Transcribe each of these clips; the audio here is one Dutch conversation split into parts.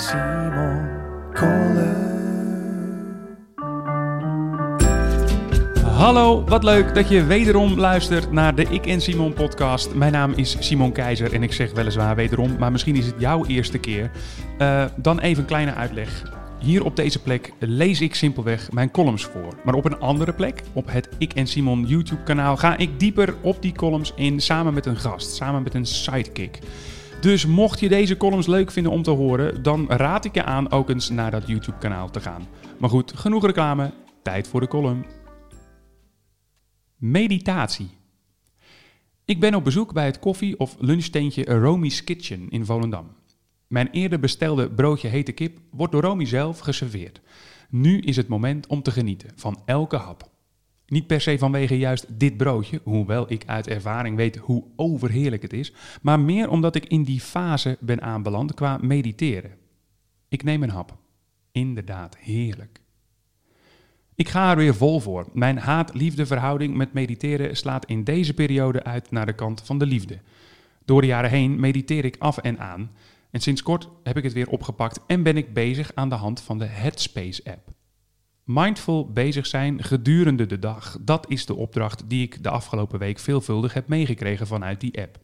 Simon column. Hallo, wat leuk dat je wederom luistert naar de Ik en Simon podcast. Mijn naam is Simon Keizer en ik zeg weliswaar wederom, maar misschien is het jouw eerste keer. Uh, dan even een kleine uitleg. Hier op deze plek lees ik simpelweg mijn columns voor. Maar op een andere plek, op het Ik en Simon YouTube kanaal, ga ik dieper op die columns in samen met een gast, samen met een sidekick. Dus mocht je deze columns leuk vinden om te horen, dan raad ik je aan ook eens naar dat YouTube kanaal te gaan. Maar goed, genoeg reclame, tijd voor de column. Meditatie. Ik ben op bezoek bij het koffie- of lunchtentje Romy's Kitchen in Volendam. Mijn eerder bestelde broodje hete kip wordt door Romy zelf geserveerd. Nu is het moment om te genieten van elke hap. Niet per se vanwege juist dit broodje, hoewel ik uit ervaring weet hoe overheerlijk het is, maar meer omdat ik in die fase ben aanbeland qua mediteren. Ik neem een hap. Inderdaad, heerlijk. Ik ga er weer vol voor. Mijn haat-liefde verhouding met mediteren slaat in deze periode uit naar de kant van de liefde. Door de jaren heen mediteer ik af en aan. En sinds kort heb ik het weer opgepakt en ben ik bezig aan de hand van de Headspace-app. Mindful bezig zijn gedurende de dag, dat is de opdracht die ik de afgelopen week veelvuldig heb meegekregen vanuit die app.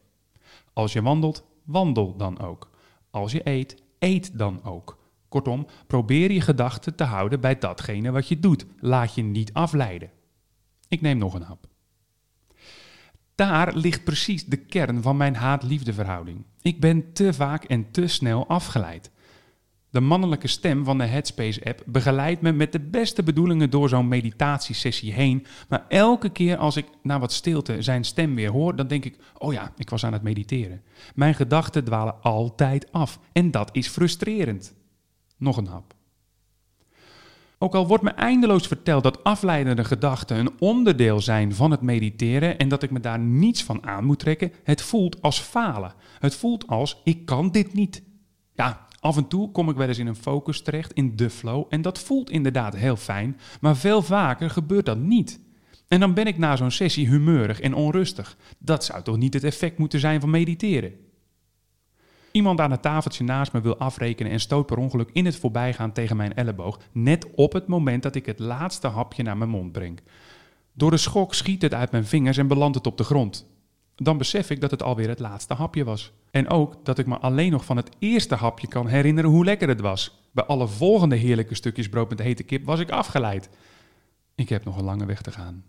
Als je wandelt, wandel dan ook. Als je eet, eet dan ook. Kortom, probeer je gedachten te houden bij datgene wat je doet. Laat je niet afleiden. Ik neem nog een hap. Daar ligt precies de kern van mijn haat-liefde Ik ben te vaak en te snel afgeleid. De mannelijke stem van de Headspace-app begeleidt me met de beste bedoelingen door zo'n meditatiesessie heen. Maar elke keer als ik na wat stilte zijn stem weer hoor, dan denk ik: oh ja, ik was aan het mediteren. Mijn gedachten dwalen altijd af en dat is frustrerend. Nog een hap. Ook al wordt me eindeloos verteld dat afleidende gedachten een onderdeel zijn van het mediteren en dat ik me daar niets van aan moet trekken, het voelt als falen. Het voelt als ik kan dit niet. Ja, af en toe kom ik wel eens in een focus terecht, in de flow, en dat voelt inderdaad heel fijn, maar veel vaker gebeurt dat niet. En dan ben ik na zo'n sessie humeurig en onrustig. Dat zou toch niet het effect moeten zijn van mediteren? Iemand aan het tafeltje naast me wil afrekenen en stoot per ongeluk in het voorbijgaan tegen mijn elleboog, net op het moment dat ik het laatste hapje naar mijn mond breng. Door de schok schiet het uit mijn vingers en belandt het op de grond. Dan besef ik dat het alweer het laatste hapje was. En ook dat ik me alleen nog van het eerste hapje kan herinneren hoe lekker het was. Bij alle volgende heerlijke stukjes brood met hete kip was ik afgeleid. Ik heb nog een lange weg te gaan.